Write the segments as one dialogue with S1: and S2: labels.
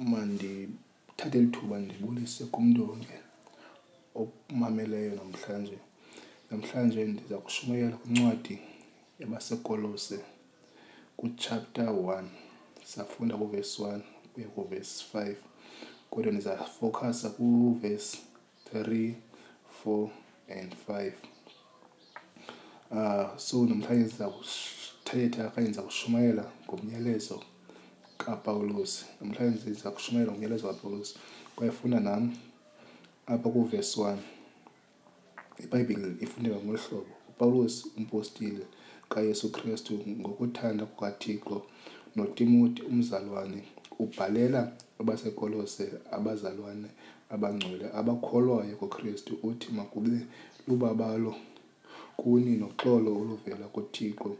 S1: uma ndithathe lithuba ndibulise kumntu wonke omameleyo namhlanje namhlanje ndiza kushumayela kwincwadi yabasekolose kuchapter 1 safunda kuvesi 1 kuya kuvesi 5 kodwa ndizafokasa kuvesi 3 4 and 5 uh ah, so namhlanje siza kuthetha okanye ndiza kushumayela ngomyalezo kapawulos namhlanje ndiza kushumayela ngomyalezo kapawulos kwayefuna nam apha kuvesi one ibhayibhile ifundeka ngolu hlobo upawulos umpostile kayesu kristu ngokuthanda kukathixo noTimoti umzalwane, ubhalela abaseKolose, abazalwana abangcwele abakholwayo kuKristu, uthi, Makube lubabalo kuni noxolo oluvela kuThixo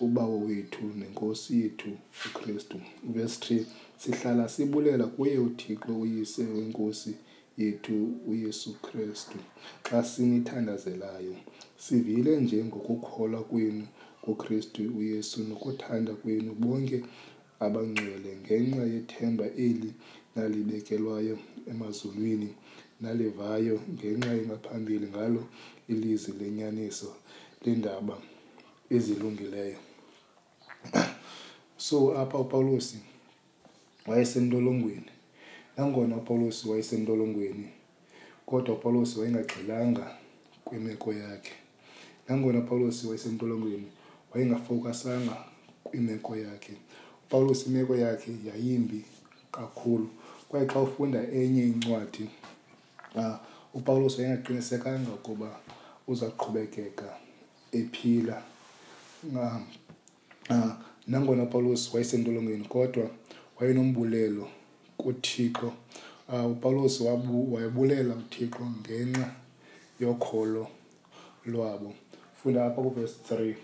S1: uBawo wethu neNkosi yethu uKristu. Verse 3, Sihlala sibulela kuye uThixo uyise weNkosi yethu uYesu Kristu xa sinithandazelayo. Sivile nje ngokukholwa kwenu kuKristu uYesu nokuthanda kwenu bonke abangcwele ngenxa yethemba eli nalibekelwayo emazulwini nalivayo ngenxa yengaphambili ngalo ilizwi lenyaniso lendaba ezilungileyo. So apha uPawulos wayesentolongweni. Nangona uPawulos wayesentolongweni, kodwa uPawulos wayengagxilanga kwimeko yakhe. Nangona uPawulos wayesentolongweni, wayengafowukhasanga kwimeko yakhe. UPawulos imeko yakhe yayimbi kakhulu. Kwaye xa ufunda enye incwadi, ah, uPawulos wayengaqinisekanga ukuba uza kuqhubekeka ephila. Ah, nangona uPawulos wayesentolongweni kodwa wayenombulelo kuThixo. Ah, uPawulos wabu, wayebulela uThixo ngenxa yokholo lwabo. Funda apha kuverse 3.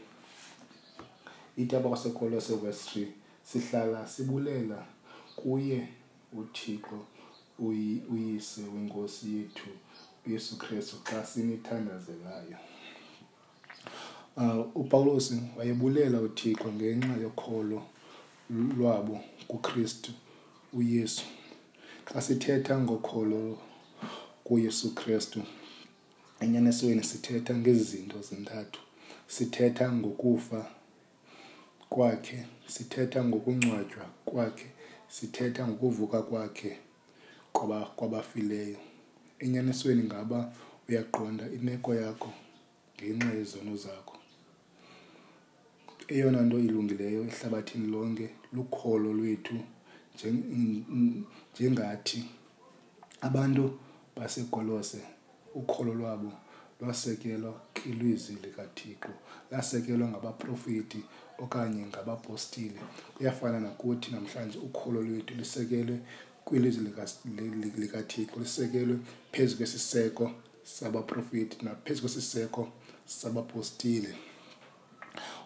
S1: Ithi apha kwaseKolose verse 3 sihlala sibulela kuye uThixo uyi- uyise wenkosi yethu uYesu Kristu xa sinithandazelayo. Uh, uPawulos wayebulela uThixo ngenxa yokholo lwabo kuKristu uYesu. Xa sithetha ngokholo kuYesu Kristu, enyanisweni sithetha ngezi zinto zintathu. Sithetha ngokufa kwakhe, sithetha ngokungcwatywa kwakhe, sithetha ngokuvuka kwakhe. kwabafileyo enyanisweni ngaba uyaqonda imeko yakho ngenxa yezono zakho eyona nto ilungileyo ehlabathini lonke lukholo lwethu njengathi abantu basekolose Ukholo lwabo lwasekelwa kwilizwi likaThixo, lasekelwa ngabaprofeti okanye ngabapostile. Kuyafana nakuthi namhlanje ukholo lwethu lisekelwe kwilizwi likaThixo, lisekelwe phezu kwesiseko sabaprofeti naphezu kwesiseko sabapostile.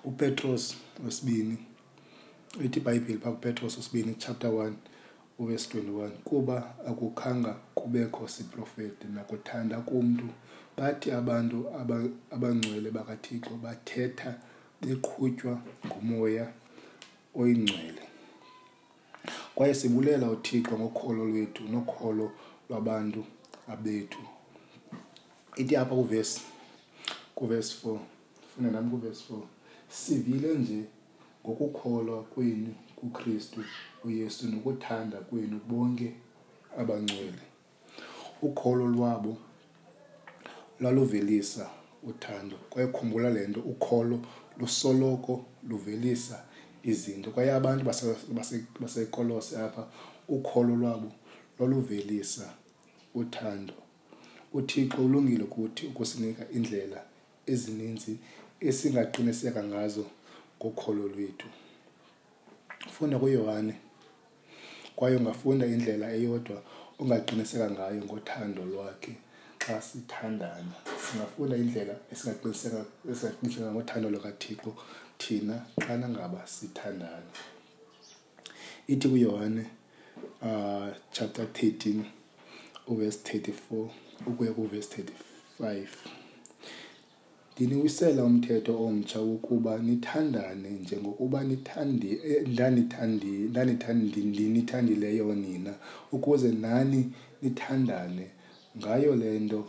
S1: UPetros wesibini Ithi iBhayibhile phaa kuPetros wesibini chapter 1 uverse 21 kuba akukhanga kubekho siprofeti nakuthanda kumntu bathi abantu abangcwele bakaThixo bathetha beqhutywa ngumoya oyingcwele kwaye sibulela uThixo ngokholo lwethu nokholo lwabantu abethu ithi apha kuvesi kuvesi 4 Funda nam kuvesi 4 sivile nje ngokukholwa kwenu kukristu uyesu nokuthanda kwenu bonke abangcwele ukholo lwabo lwaluvelisa uthando kwaye khumbula le nto ukholo lusoloko luvelisa izinto kwaye abantu basekolose apha ukholo lwabo lwaluvelisa uthando uthixo ulungile kuthi ukusinika indlela ezininzi esingaqiniseka ngazo ngokholo lwethu. Funda kuYohane kwaye ungafunda indlela eyodwa ongaqiniseka ngayo ngothando lwakhe xa sithandana. Singafunda indlela esingaqiniseka esingaqiniseka ngothando lukaThixo thina xana ngaba sithandana. ithi kuyohane uh, chapter 13 uverse 34 ukuya kuverse 35 ndiniwisela umthetho omtsha wokuba nithandane njengokuba ndanithandileyo eh, nina ukuze nani nithandane ngayo le nto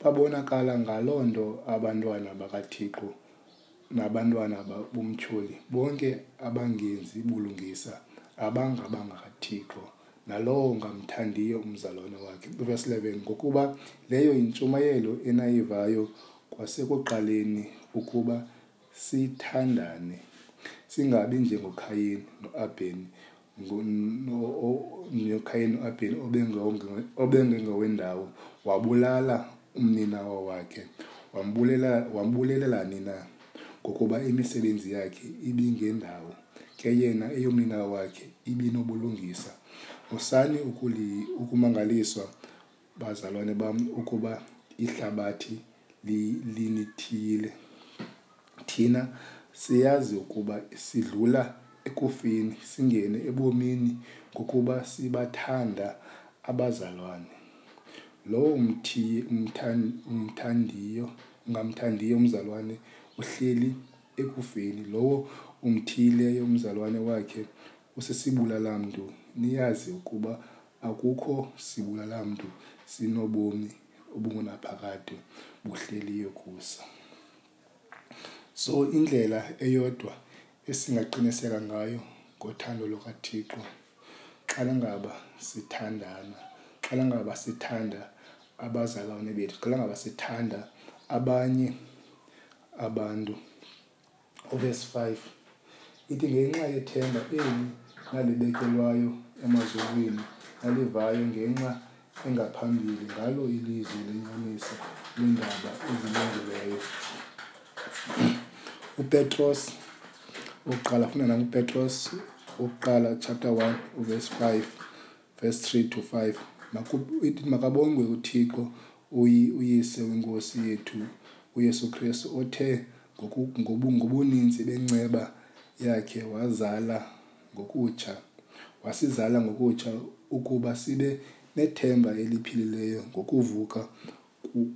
S1: Babonakala ngaloo nto abantwana bakaThixo nabantwana bomtyholi, bonke abangenzi bulungisa, abangabanga kaThixo, nalowo ungamthandiyo umzalwana wakhe. Verse 11, ngokuba leyo yintshumayelo enayivayo kwasekuqaleni ukuba sithandane, singabi njengoKhayini noAbheni, nokhayini uabheli obengengowendawo wabulala umninawa wakhe wambulelela nina ngokuba imisebenzi yakhe ibingendawo ke yena eyomninawa wakhe ibinobulungisa musani ukumangaliswa bazalwane bam ukuba ihlabathi linithiyile thina siyazi ukuba sidlula ekufeni singene ebomini ngokuba sibathanda abazalwane lowo mthiye umthandiyo ungamthandiyo umzalwane uhleli ekufeni lowo umthiyileyo umzalwane wakhe usisibulalamntu niyazi ukuba Akukho sibulalamntu sinobomi obungunaphakade buhleliyo kuso. So indlela eyodwa esingaqiniseka ngayo ngothando lukaThixo xana ngaba sithandana, xana ngaba sithanda abazalwane bethu, xana ngaba sithanda abanye abantu. Uvesi 5 ithi, Ngenxa yethemba eli nalibekelwayo emazulwini, nalivayo ngenxa engaphambili ngalo ilizwi lenyaniso leendaba ezilungileyo. UPetros wokuqala, funda nam uPetros wokuqala chapter 1 uvesi 5 verse 3 to 5 ithi makabongwe uthixo uyise wenkosi yethu uyesu kristu othe ngobuninzi benceba yakhe wazala ngokutsha wasizala ngokutsha ukuba sibe nethemba eliphilileyo ngokuvuka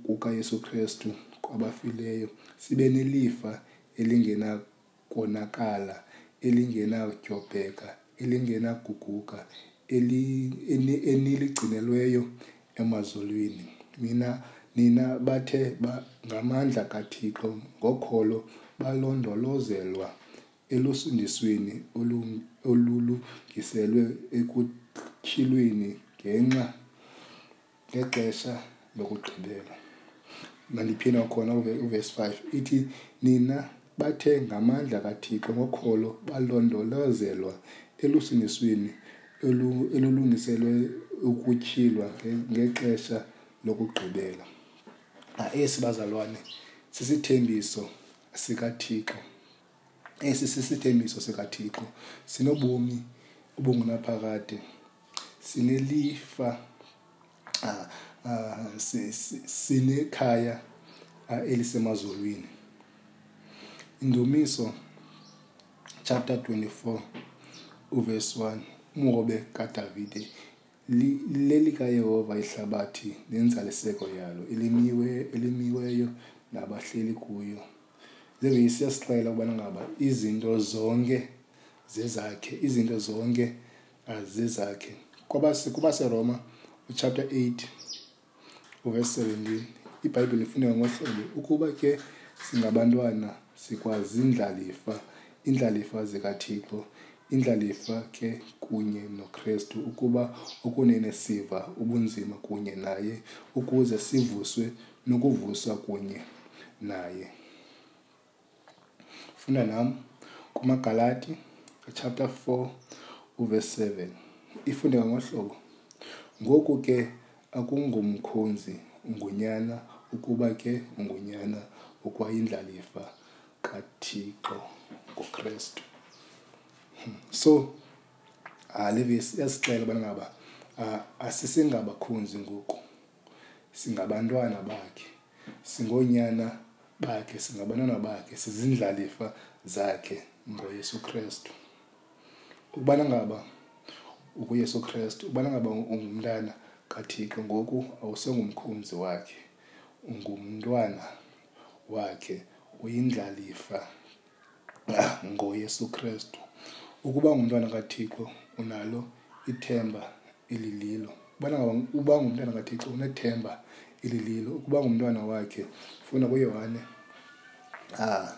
S1: kukaYesu Kristu kwabafileyo sibe nelifa elingenakonakala elingenatyopheka elingenaguguka eniligcinelweyo emazulwini. Mina, nina bathe ba, ngamandla kaThixo ngokholo balondolozelwa elusindisweni olulungiselwe ekutyhilweni ngenxa ngexesha lokugqibela mandiphina khona uvesi 5 ithi nina bathe ngamandla kathixo ngokholo balondolozelwa elusiniswini elulungiselwe ukutyhilwa ngexesha lokugqibela esi bazalwane sisithembiso sikathixo esi sisithembiso sikathixo sinobomi obungunaphakade sinelifa uh, uh, sinekhaya uh, elisemazulwini indumiso chapter 24 uverse 1 umhobe kadavide lelikayehova ihlabathi nenzaliseko yalo elimiweyo nabahleli kuyo zilisi yasixela ukubana ngaba izinto zonke zezakhe izinto zonke azizakhe kubaseroma uchapter 8 uverse 17 ibhayibhile ifuneka ngohlelo ukuba ke singabantwana sikwazi indlalifa indlalifa zikathixo indlalifa ke kunye nokristu ukuba okunene siva ubunzima kunye naye ukuze sivuswe nokuvuswa kunye naye. Funda nam kumaGalati chapter 4 uverse 7 ifunde ngohlobo ngoku ke akungumkhonzi ungunyana ukuba ke ungunyana ukwayindlalifa kathixo ngokristu hmm. so ah, levis yasixela ubana ngaba ah, asisengabakhonzi ngoku singabantwana bakhe singoonyana bakhe singabantwana bakhe sizindlalifa zakhe ngoyesu kristu ukubana ngaba ukuyesu kristu ukubana ngaba ungumntana kathixo ngoku awusengumkhonzi wakhe ungumntwana wakhe uyindlalifa ngoyesu kristu ukuba ngumntwana kathixo unalo ithemba elililo ubana ngaba uba ngumntwana kathixo unethemba elililo ukuba ngumntwana wakhe funda kuyohane ah,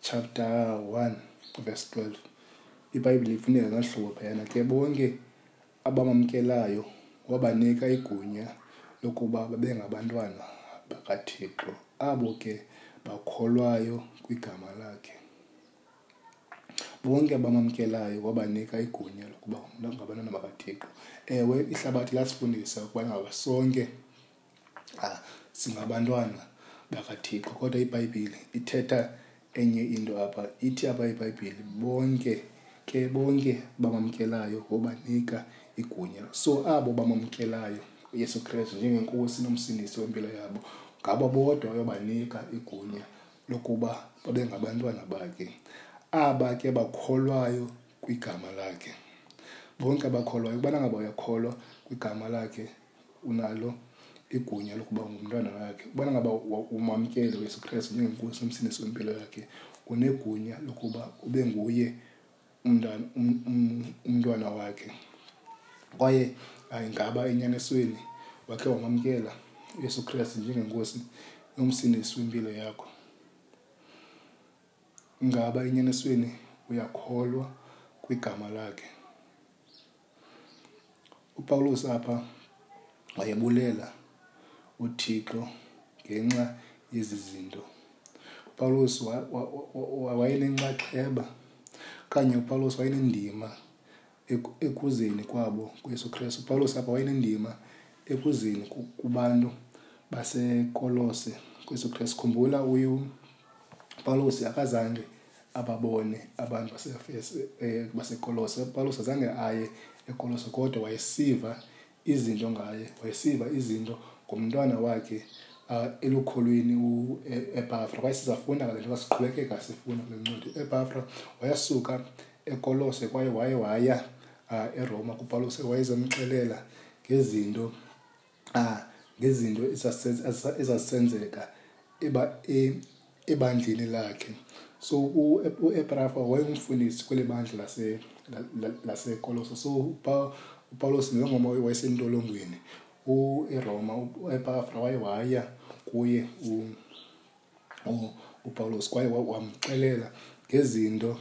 S1: chapter 1 verse 12 ibhayibhile ifuneka ngahlobo phayana ke bonke abamamkelayo wabanika igunya lokuba babe ngabantwana bakaThixo abo ke bakholwayo kwigama lakhe. Bonke abamamkelayo wabanika igunya lokuba ngabantwana bakaThixo. Ewe, ihlabathi lasifundisa ukubana sonke ah, singabantwana bakathixo kodwa ibhayibhile ithetha enye into apha ithi apha ibhayibhile bonke ke bonke bamamkelayo wobanika igunya so abo bamamkelayo uyesu kristu njengenkosi nomsindisi wempilo yabo ngabo bodwa oyobanika igunya lokuba babe ngabantwana bakhe aba ke bakholwayo kwigama lakhe bonke abakholwayo ubana ngaba uyakholwa kwigama lakhe unalo igunya lokuba ngumntwana wakhe ubana ngaba umamkele uyesu kristu njengenkosi nomsindisi wempilo yakhe unegunya lokuba ube nguye um, um, umntwana wakhe kwaye ayingaba enyanisweni wakhe wamamkela uyesu kristu njengenkosi nomsindisi wempilo yakho ingaba enyanisweni uyakholwa kwigama lakhe upawulos apha wayebulela uthixo ngenxa yezi zinto upawulos wayenenxaxheba okanye upawulos wayenendima ekuzeni kwabo kuyesu kristu upawulos apha wayenendima ekuzeni kubantu basekolose kuyesu kristu khumbula uyu upawulos akazange ababoni abantu baseefesi um eh, basekolose upawulos azange aye ekolose kodwa wayesiva izinto ngaye wayesiva izinto ngomntwana wakhe uh, elukholweni uepafra kwaye sizafunda ngale nto kasiqhubekeka sifunda kule ncwadi uepafra wayasuka ekolose kwaye waye waya uh, eroma kupawulos wayezamxelela ngezinto ah, ngezinto ezasenzeka e-, ebandleni lakhe so ueprafa wayengumfundisi kweli bandla lasekolosa so upawulos njengoba wayesentolongweni ueroma uepafra waye waya kuye upawulos kwaye wamxelela ngezinto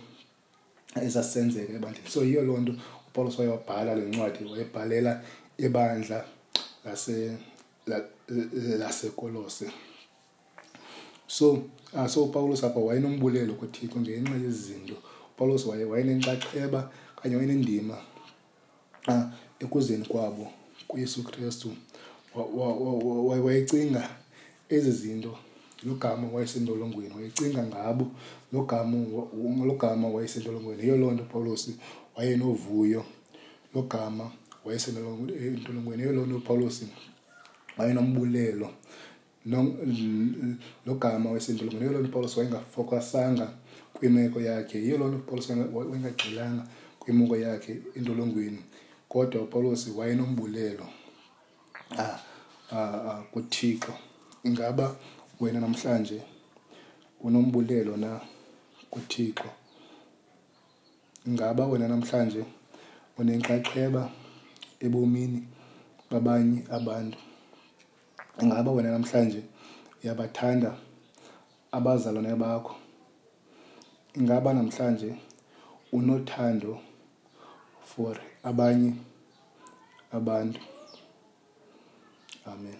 S1: ezasenzeka ebandleni so yiyo loo nto upawulos waye wabhala le ncwadi wayebhalela ibandla lasekolose so uh, so upawulos apha wayenombulelo kuthixo ngenxa yezinto upawulos waye wayenenxaxheba kanye wayenendima xa ekuzeni kwabo kuyesu kristu wayecinga ezi zinto lo gama wayesentolongweni wayecinga ngabo lo gama lo gama wayesentolongweni yiyo loo nto upawulos wayenovuyo lo gama wayesentolongweni yiyo loo nto upawulos wayenombulelo lo gama wesiNtu longo yiyo loo nto upawulos wayengafokasanga kwimeko yakhe yiyo loo nto upawulos wayengagxilanga kwimeko yakhe entolongweni kodwa upawulos wayenombulelo ah, ah, ah, kuthixo ingaba wena namhlanje unombulelo na kuthixo ingaba wena namhlanje unenxaxheba ebomini babanye abantu ingaba wena namhlanje uyabathanda abazalwane bakho ingaba namhlanje unothando for abanye abantu amen